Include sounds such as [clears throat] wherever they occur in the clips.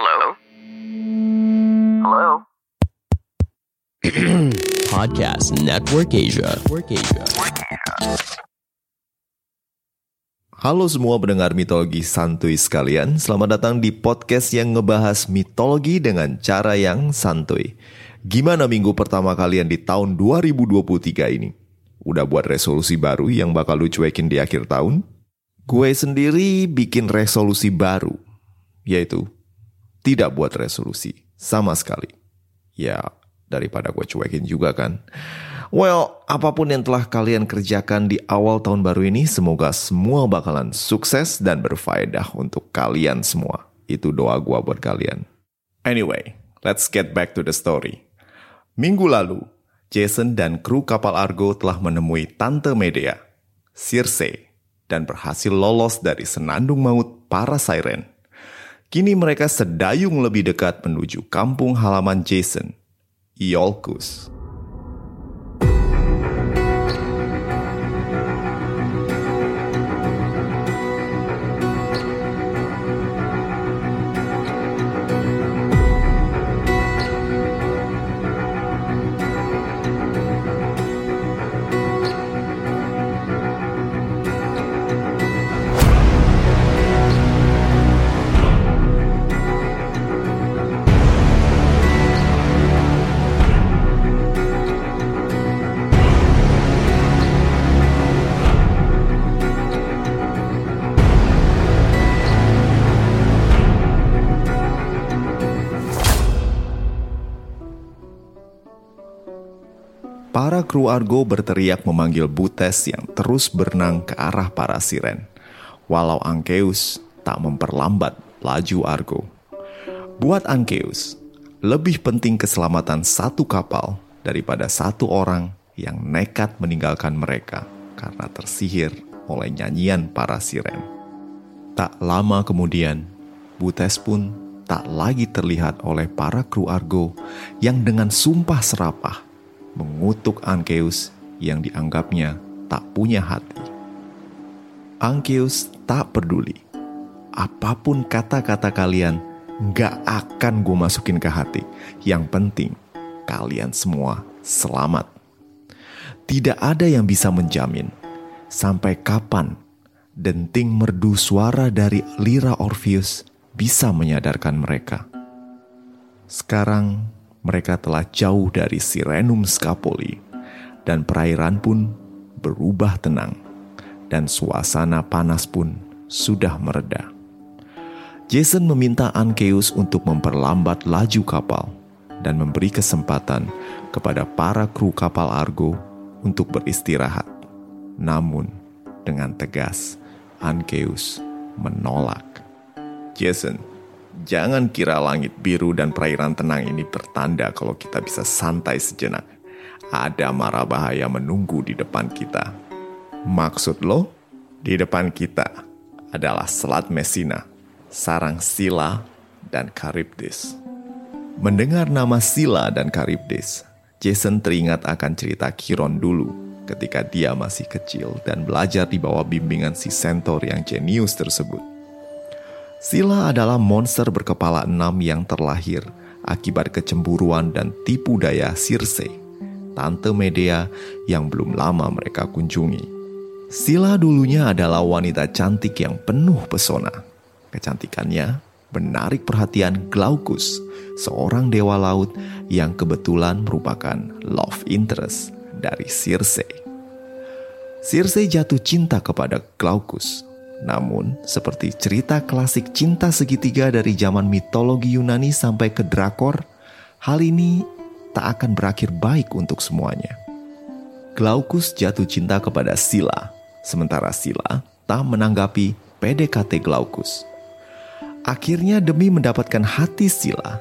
Hello? Hello? [clears throat] Podcast Network Asia. Network Asia. Halo semua pendengar mitologi santuy sekalian, selamat datang di podcast yang ngebahas mitologi dengan cara yang santuy. Gimana minggu pertama kalian di tahun 2023 ini? Udah buat resolusi baru yang bakal lu cuekin di akhir tahun? Gue sendiri bikin resolusi baru, yaitu tidak buat resolusi sama sekali. Ya, daripada gue cuekin juga kan. Well, apa pun yang telah kalian kerjakan di awal tahun baru ini, semoga semua bakalan sukses dan berfaedah untuk kalian semua. Itu doa gue buat kalian. Anyway, let's get back to the story. Minggu lalu, Jason dan kru kapal Argo telah menemui Tante Medea, Circe, dan berhasil lolos dari senandung maut para siren. Kini mereka sedayung lebih dekat menuju kampung halaman Jason, Iolcus. Para kru Argo berteriak memanggil Butes yang terus berenang ke arah para siren. Walau Ankeus tak memperlambat laju Argo. Buat Ankeus, lebih penting keselamatan satu kapal daripada satu orang yang nekat meninggalkan mereka karena tersihir oleh nyanyian para siren. Tak lama kemudian, Butes pun tak lagi terlihat oleh para kru Argo yang dengan sumpah serapah mengutuk Ankeus yang dianggapnya tak punya hati. Ankeus tak peduli. Apa pun kata-kata kalian, gak akan gue masukin ke hati. Yang penting, kalian semua selamat. Tidak ada yang bisa menjamin sampai kapan denting merdu suara dari lira Orpheus bisa menyadarkan mereka. Sekarang mereka telah jauh dari Sirenum Scapoli, dan perairan pun berubah tenang, dan suasana panas pun sudah mereda. Jason meminta Ankeus untuk memperlambat laju kapal dan memberi kesempatan kepada para kru kapal Argo untuk beristirahat. Namun, dengan tegas, Ankeus menolak. Jason, Jangan kira langit biru dan perairan tenang ini pertanda kalau kita bisa santai sejenak. Ada mara bahaya menunggu di depan kita. Maksud lo, di depan kita adalah Selat Messina, Sarang Sila, dan Charybdis. Mendengar nama Sila dan Charybdis, Jason teringat akan cerita Chiron dulu ketika dia masih kecil dan belajar di bawah bimbingan si Centaur yang jenius tersebut. Sila adalah monster berkepala enam yang terlahir akibat kecemburuan dan tipu daya Circe, tante Medea yang belum lama mereka kunjungi. Sila dulunya adalah wanita cantik yang penuh pesona. Kecantikannya menarik perhatian Glaucus, seorang dewa laut yang kebetulan merupakan love interest dari Circe. Circe jatuh cinta kepada Glaucus namun, seperti cerita klasik cinta segitiga dari zaman mitologi Yunani sampai ke drakor, hal ini tak akan berakhir baik untuk semuanya. Glaucus jatuh cinta kepada Sila, sementara Sila tak menanggapi PDKT Glaucus. Akhirnya demi mendapatkan hati Sila,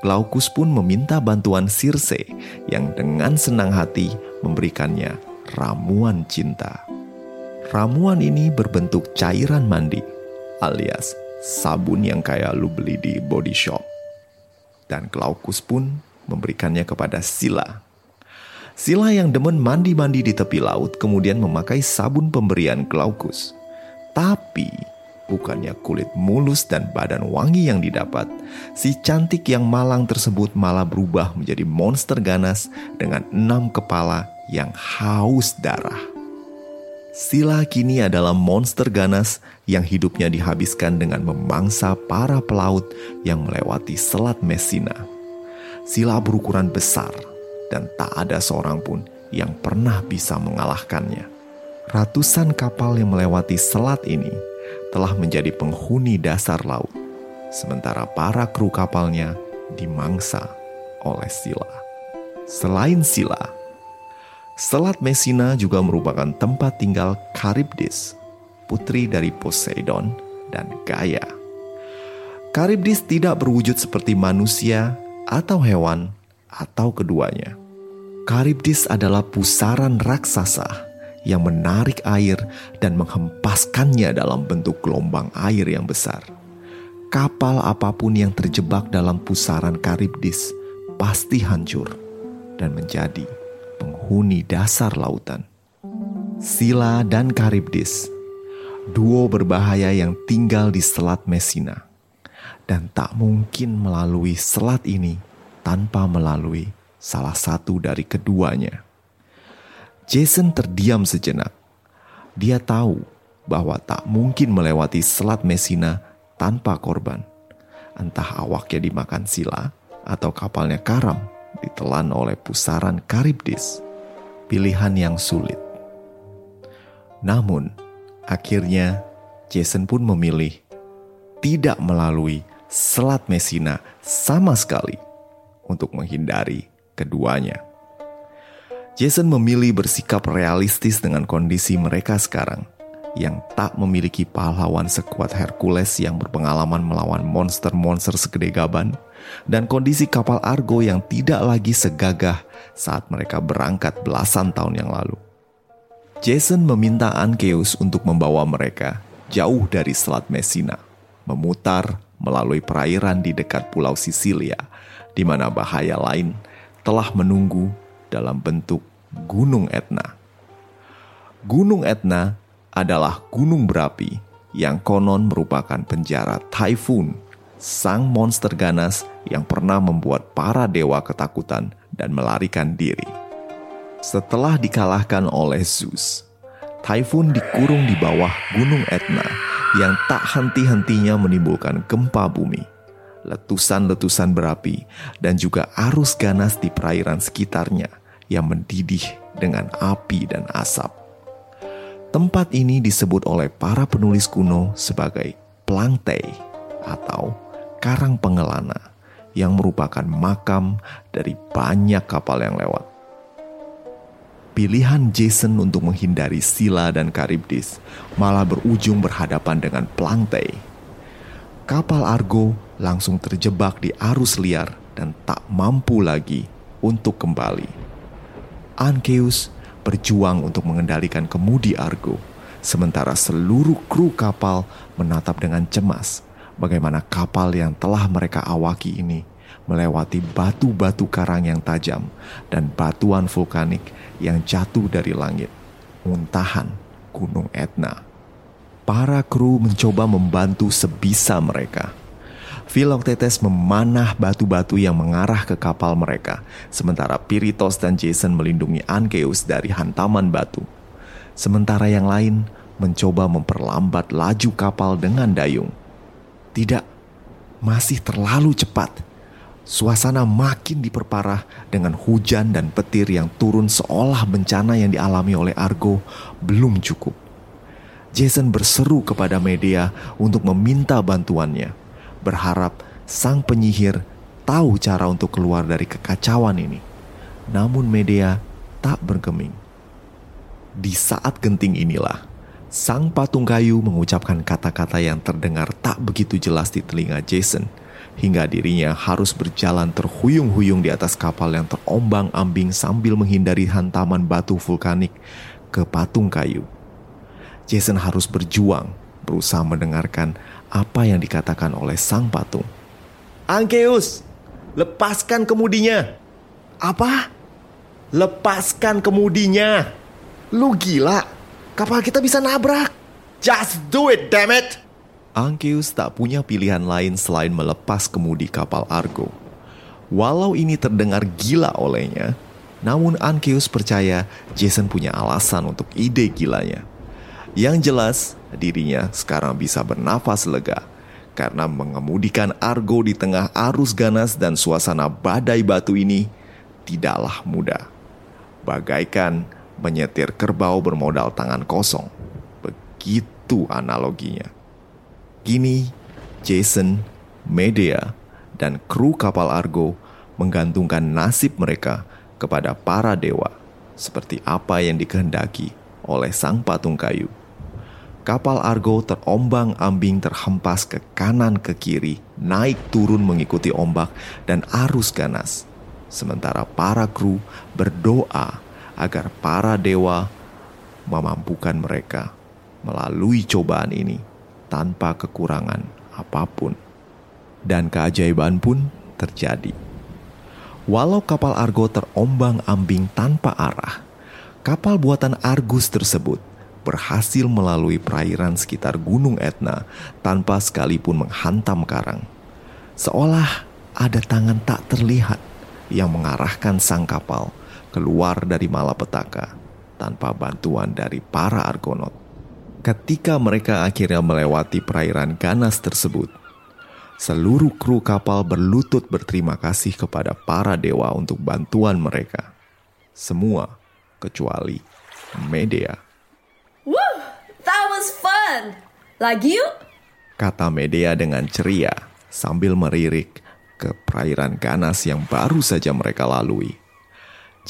Glaucus pun meminta bantuan Circe yang dengan senang hati memberikannya ramuan cinta. Ramuan ini berbentuk cairan mandi, alias sabun yang kayak lu beli di body shop. Dan Glaucus pun memberikannya kepada Sila. Sila yang demen mandi-mandi di tepi laut kemudian memakai sabun pemberian Glaucus. Tapi Bukannya kulit mulus dan badan wangi yang didapat, si cantik yang malang tersebut malah berubah menjadi monster ganas dengan enam kepala yang haus darah. Sila kini adalah monster ganas yang hidupnya dihabiskan dengan memangsa para pelaut yang melewati Selat Messina. Sila berukuran besar dan tak ada seorang pun yang pernah bisa mengalahkannya. Ratusan kapal yang melewati selat ini telah menjadi penghuni dasar laut, sementara para kru kapalnya dimangsa oleh Sila. Selain Sila, Selat Messina juga merupakan tempat tinggal Charybdis, putri dari Poseidon dan Gaia. Charybdis tidak berwujud seperti manusia atau hewan atau keduanya. Charybdis adalah pusaran raksasa yang menarik air dan menghempaskannya dalam bentuk gelombang air yang besar. Kapal apa pun yang terjebak dalam pusaran Karibdis pasti hancur dan menjadi penghuni dasar lautan. Sila dan Karibdis, duo berbahaya yang tinggal di Selat Messina, dan tak mungkin melalui selat ini tanpa melalui salah satu dari keduanya. Jason terdiam sejenak. Dia tahu bahwa tak mungkin melewati Selat Messina tanpa korban. Entah awaknya dimakan sila atau kapalnya karam ditelan oleh pusaran Karibdis. Pilihan yang sulit. Namun, akhirnya Jason pun memilih tidak melalui Selat Messina sama sekali untuk menghindari keduanya. Jason memilih bersikap realistis dengan kondisi mereka sekarang yang tak memiliki pahlawan sekuat Hercules yang berpengalaman melawan monster-monster segede gaban dan kondisi kapal Argo yang tidak lagi segagah saat mereka berangkat belasan tahun yang lalu. Jason meminta Ankeus untuk membawa mereka jauh dari Selat Messina, memutar melalui perairan di dekat Pulau Sisilia, di mana bahaya lain telah menunggu dalam bentuk Gunung Etna. Gunung Etna adalah gunung berapi yang konon merupakan penjara Typhoon, sang monster ganas yang pernah membuat para dewa ketakutan dan melarikan diri. Setelah dikalahkan oleh Zeus, Typhoon dikurung di bawah Gunung Etna yang tak henti-hentinya menimbulkan gempa bumi, letusan-letusan berapi, dan juga arus ganas di perairan sekitarnya yang mendidih dengan api dan asap. Tempat ini disebut oleh para penulis kuno sebagai Plangtei atau Karang Pengelana yang merupakan makam dari banyak kapal yang lewat. Pilihan Jason untuk menghindari Sila dan Karibdis malah berujung berhadapan dengan Plangtei. Kapal Argo langsung terjebak di arus liar dan tak mampu lagi untuk kembali. Ankeus berjuang untuk mengendalikan kemudi Argo, sementara seluruh kru kapal menatap dengan cemas bagaimana kapal yang telah mereka awaki ini melewati batu-batu karang yang tajam dan batuan vulkanik yang jatuh dari langit, muntahan Gunung Etna. Para kru mencoba membantu sebisa mereka – Philoctetes memanah batu-batu yang mengarah ke kapal mereka, sementara Piritos dan Jason melindungi Ankeus dari hantaman batu. Sementara yang lain mencoba memperlambat laju kapal dengan dayung. Tidak, masih terlalu cepat. Suasana makin diperparah dengan hujan dan petir yang turun seolah bencana yang dialami oleh Argo belum cukup. Jason berseru kepada media untuk meminta bantuannya berharap sang penyihir tahu cara untuk keluar dari kekacauan ini. Namun media tak bergeming. Di saat genting inilah, sang patung kayu mengucapkan kata-kata yang terdengar tak begitu jelas di telinga Jason, hingga dirinya harus berjalan terhuyung-huyung di atas kapal yang terombang-ambing sambil menghindari hantaman batu vulkanik ke patung kayu. Jason harus berjuang berusaha mendengarkan apa yang dikatakan oleh sang patung. Ankeus, lepaskan kemudinya. Apa? Lepaskan kemudinya. Lu gila? Kapal kita bisa nabrak. Just do it, damn it. Ankeus tak punya pilihan lain selain melepas kemudi kapal Argo. Walau ini terdengar gila olehnya, namun Ankeus percaya Jason punya alasan untuk ide gilanya. Yang jelas, dirinya sekarang bisa bernafas lega karena mengemudikan Argo di tengah arus ganas dan suasana badai batu ini tidaklah mudah. Bagaikan menyetir kerbau bermodal tangan kosong. Begitu analoginya. Kini, Jason, Medea, dan kru kapal Argo menggantungkan nasib mereka kepada para dewa, seperti apa yang dikehendaki oleh sang patung kayu. Kapal Argo terombang-ambing terhempas ke kanan ke kiri, naik turun mengikuti ombak dan arus ganas. Sementara para kru berdoa agar para dewa memampukan mereka melalui cobaan ini tanpa kekurangan apa pun. Dan keajaiban pun terjadi. Walau kapal Argo terombang-ambing tanpa arah, kapal buatan Argus tersebut berhasil melalui perairan sekitar Gunung Etna tanpa sekalipun menghantam karang. Seolah ada tangan tak terlihat yang mengarahkan sang kapal keluar dari malapetaka tanpa bantuan dari para Argonaut. Ketika mereka akhirnya melewati perairan ganas tersebut, seluruh kru kapal berlutut berterima kasih kepada para dewa untuk bantuan mereka. Semua kecuali Medea. Woo! That was fun! Lagi yuk? Kata Medea dengan ceria sambil meririk ke perairan ganas yang baru saja mereka lalui.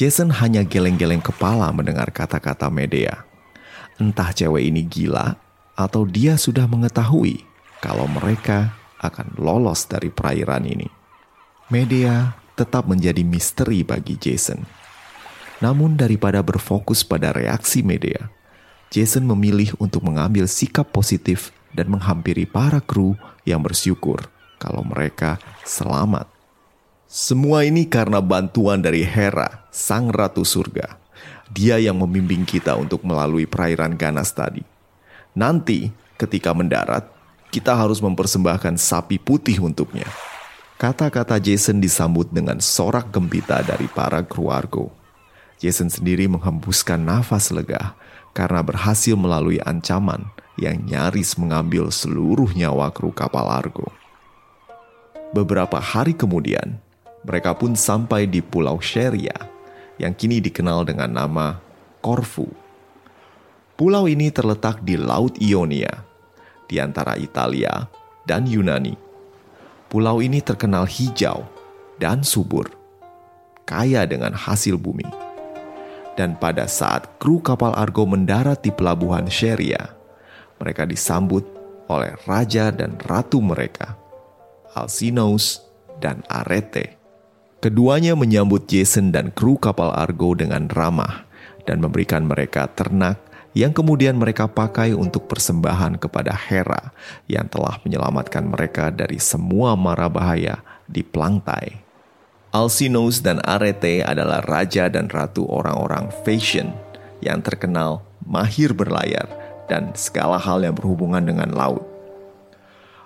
Jason hanya geleng-geleng kepala mendengar kata-kata Medea. Entah cewek ini gila atau dia sudah mengetahui kalau mereka akan lolos dari perairan ini. Medea tetap menjadi misteri bagi Jason. Namun daripada berfokus pada reaksi Medea, Jason memilih untuk mengambil sikap positif dan menghampiri para kru yang bersyukur kalau mereka selamat. Semua ini karena bantuan dari Hera, sang ratu surga. Dia yang membimbing kita untuk melalui perairan ganas tadi. Nanti, ketika mendarat, kita harus mempersembahkan sapi putih untuknya. Kata-kata Jason disambut dengan sorak gembita dari para kru Argo. Jason sendiri menghembuskan nafas lega karena berhasil melalui ancaman yang nyaris mengambil seluruh nyawa kru kapal Argo. Beberapa hari kemudian, mereka pun sampai di Pulau Sheria yang kini dikenal dengan nama Korfu. Pulau ini terletak di Laut Ionia, di antara Italia dan Yunani. Pulau ini terkenal hijau dan subur, kaya dengan hasil bumi. Dan pada saat kru kapal Argo mendarat di pelabuhan Sheria, mereka disambut oleh raja dan ratu mereka, Alcinous dan Arete. Keduanya menyambut Jason dan kru kapal Argo dengan ramah dan memberikan mereka ternak yang kemudian mereka pakai untuk persembahan kepada Hera yang telah menyelamatkan mereka dari semua mara bahaya di Plangtai. Alcinous dan Arete adalah raja dan ratu orang-orang fashion yang terkenal mahir berlayar dan segala hal yang berhubungan dengan laut.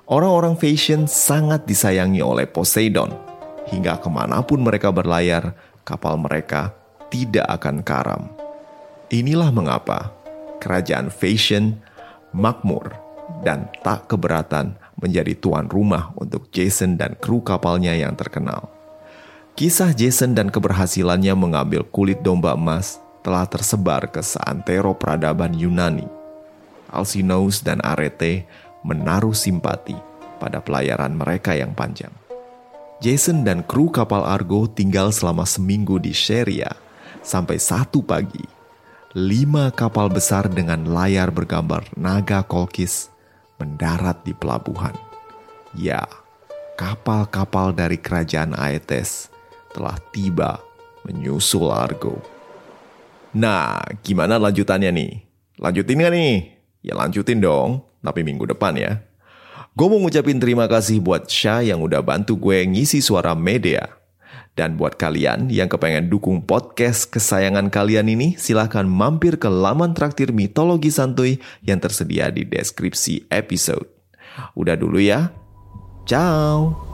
Orang-orang fashion sangat disayangi oleh Poseidon hingga ke mana pun mereka berlayar, kapal mereka tidak akan karam. Inilah mengapa kerajaan fashion, makmur, dan tak keberatan menjadi tuan rumah untuk Jason dan kru kapalnya yang terkenal. Kisah Jason dan keberhasilannya mengambil kulit domba emas telah tersebar ke seantero peradaban Yunani. Alcinous dan Arete menaruh simpati pada pelayaran mereka yang panjang. Jason dan kru kapal Argo tinggal selama seminggu di Sheria sampai satu pagi. Lima kapal besar dengan layar bergambar naga kolkis mendarat di pelabuhan. Ya, kapal-kapal dari kerajaan Aetes telah tiba menyusul Argo. Nah, gimana lanjutannya nih? Lanjutin gak nih? Ya lanjutin dong, tapi minggu depan ya. Gue mau ngucapin terima kasih buat Syah yang udah bantu gue ngisi suara media. Dan buat kalian yang kepengen dukung podcast kesayangan kalian ini, silahkan mampir ke laman traktir mitologi santuy yang tersedia di deskripsi episode. Udah dulu ya. Ciao.